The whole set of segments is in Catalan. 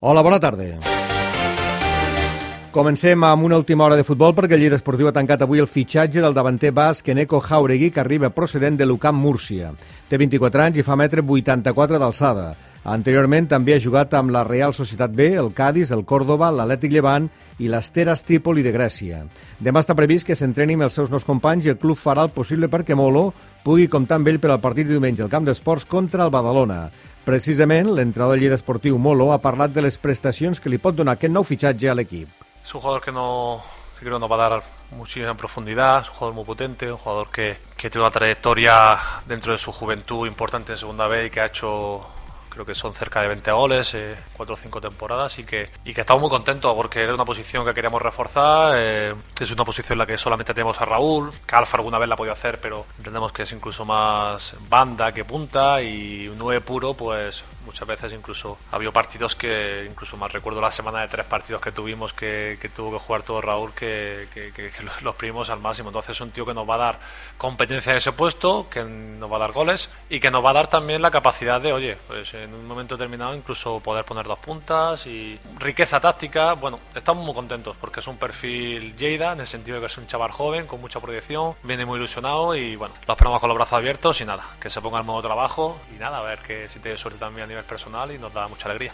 Hola, buena tarde. Comencem amb una última hora de futbol perquè el Lleida Esportiu ha tancat avui el fitxatge del davanter basc Eneco Jauregui que arriba procedent de l'UCAM Múrcia. Té 24 anys i fa metre 84 d'alçada. Anteriorment també ha jugat amb la Real Societat B, el Cádiz, el Córdoba, l'Atlètic Llevant i l'Esteras Trípoli de Grècia. Demà està previst que s'entreni amb els seus nous companys i el club farà el possible perquè Molo pugui comptar amb ell per al partit de diumenge al camp d'esports contra el Badalona. Precisament, l'entrenador del Lleida Esportiu Molo ha parlat de les prestacions que li pot donar aquest nou fitxatge a l'equip. Es un jugador que no que creo nos va a dar muchísima profundidad, es un jugador muy potente, un jugador que, tiene una trayectoria dentro de su juventud importante en segunda B y que ha hecho creo que son cerca de 20 goles, eh, 4 o 5 temporadas y que, y que estamos muy contentos porque era una posición que queríamos reforzar, eh, es una posición en la que solamente tenemos a Raúl, que Alfa alguna vez la ha podido hacer, pero entendemos que es incluso más banda que punta y un 9 puro, pues muchas veces incluso ha habido partidos que incluso más recuerdo la semana de tres partidos que tuvimos que, tuvo que jugar todo Raúl que, los, primos al máximo. Entonces es un tío que nos va a dar competencia en ese puesto que nos va a dar goles y que nos va a dar también la capacidad de oye pues en un momento determinado incluso poder poner dos puntas y riqueza táctica. Bueno estamos muy contentos porque es un perfil Lleida en el sentido de que es un chaval joven con mucha proyección viene muy ilusionado y bueno lo esperamos con los brazos abiertos y nada que se ponga al modo trabajo y nada a ver que si tiene suerte también a nivel personal i nos da mucha alegria.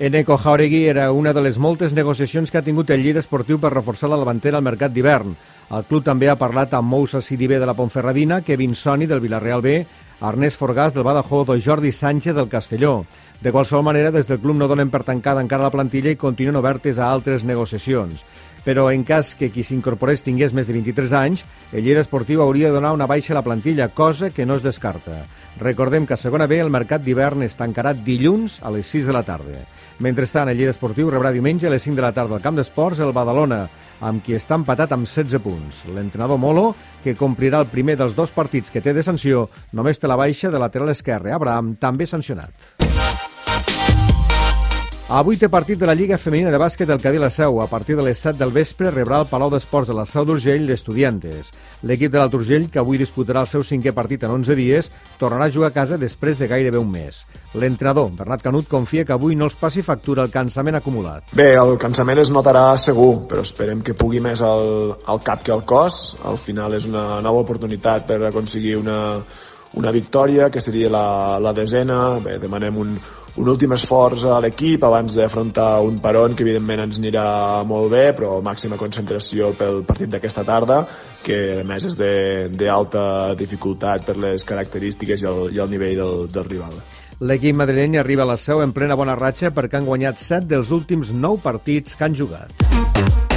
Eneco Jauregui era una de les moltes negociacions que ha tingut el Lleida Esportiu per reforçar la davantera al mercat d'hivern. El club també ha parlat amb Moussa Sidibé de la Pontferradina, Kevin Soni del Villarreal B, Ernest Forgàs del Badajoz o Jordi Sánchez del Castelló. De qualsevol manera, des del club no donen per tancada encara la plantilla i continuen obertes a altres negociacions. Però en cas que qui s'incorporés tingués més de 23 anys, el Lleida Esportiu hauria de donar una baixa a la plantilla, cosa que no es descarta. Recordem que a segona B el mercat d'hivern es tancarà dilluns a les 6 de la tarda. Mentrestant, el Lleida Esportiu rebrà diumenge a les 5 de la tarda al camp d'esports el Badalona, amb qui està empatat amb 16 punts. L'entrenador Molo, que complirà el primer dels dos partits que té de sanció, només té la baixa de lateral esquerre. Abraham, també sancionat. Avui té partit de la Lliga Femenina de Bàsquet del Cadí la Seu. A partir de les 7 del vespre rebrà el Palau d'Esports de la Seu d'Urgell l'Estudiantes. L'equip de l'Alt Urgell, que avui disputarà el seu cinquè partit en 11 dies, tornarà a jugar a casa després de gairebé un mes. L'entrenador, Bernat Canut, confia que avui no els passi factura el cansament acumulat. Bé, el cansament es notarà segur, però esperem que pugui més al cap que al cos. Al final és una nova oportunitat per aconseguir una, una victòria, que seria la, la desena. Bé, demanem un, un últim esforç a l'equip abans d'afrontar un peron que evidentment ens anirà molt bé, però màxima concentració pel partit d'aquesta tarda, que a més és d'alta dificultat per les característiques i el, i el nivell del, del rival. L'equip madrileny arriba a la seu en plena bona ratxa perquè han guanyat 7 dels últims 9 partits que han jugat.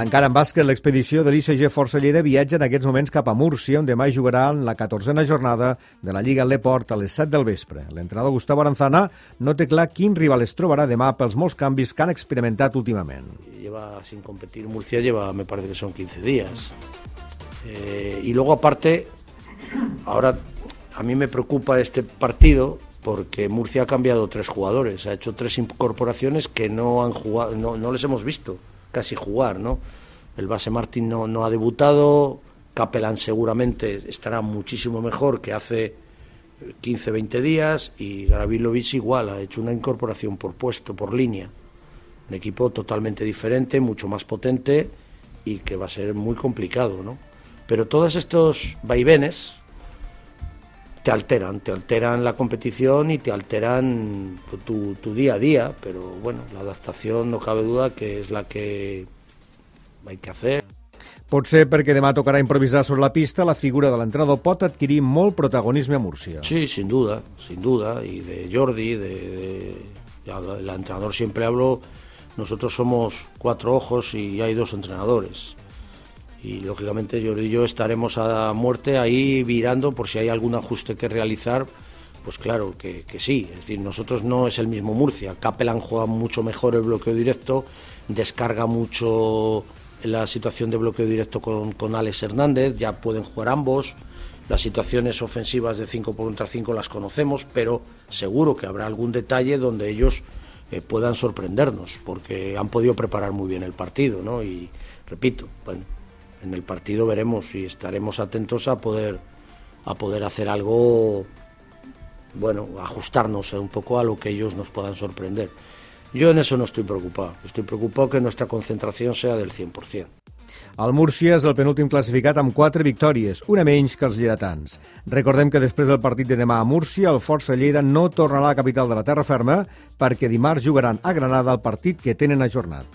Encara en bàsquet, l'expedició de l'ICG Força Lleida viatja en aquests moments cap a Múrcia, on demà jugarà en la 14a jornada de la Lliga Leport a les 7 del vespre. L'entrenador Gustavo Aranzana no té clar quin rival es trobarà demà pels molts canvis que han experimentat últimament. Lleva sin competir Murcia, lleva, me parece que son 15 días. Eh, y luego aparte, ahora a mí me preocupa este partido porque Murcia ha cambiado tres jugadores, ha hecho tres incorporaciones que no han jugado, no, no les hemos visto casi jugar, ¿no? El base Martín no, no ha debutado, Capelán seguramente estará muchísimo mejor que hace 15, 20 días y Gravilovic igual, ha hecho una incorporación por puesto, por línea. Un equipo totalmente diferente, mucho más potente y que va a ser muy complicado, ¿no? Pero todos estos vaivenes te alteran, te alteran la competición y te alteran tu, tu, día a día, pero bueno, la adaptación no cabe duda que es la que hay que hacer. Pot ser perquè demà tocarà improvisar sobre la pista, la figura de l'entrenador pot adquirir molt protagonisme a Múrcia. Sí, sin duda, sin duda, y de Jordi, de, de el entrenador siempre hablo, nosotros somos cuatro ojos y hay dos entrenadores y lógicamente Jordi y yo estaremos a muerte ahí virando por si hay algún ajuste que realizar. Pues claro que, que sí, es decir, nosotros no es el mismo Murcia. Capelán juega mucho mejor el bloqueo directo, descarga mucho la situación de bloqueo directo con, con Alex Hernández, ya pueden jugar ambos. Las situaciones ofensivas de 5 contra 5 las conocemos, pero seguro que habrá algún detalle donde ellos eh, puedan sorprendernos, porque han podido preparar muy bien el partido, ¿no? Y repito, bueno, en el partido veremos y estaremos atentos a poder a poder hacer algo bueno ajustarnos un poco a lo que ellos nos puedan sorprender Yo en eso no estoy preocupado. Estoy preocupado que nuestra concentración sea del 100%. El Múrcia és el penúltim classificat amb 4 victòries, una menys que els lleidatans. Recordem que després del partit de demà a Múrcia, el Força Lleida no tornarà a la capital de la terra ferma perquè dimarts jugaran a Granada el partit que tenen ajornat.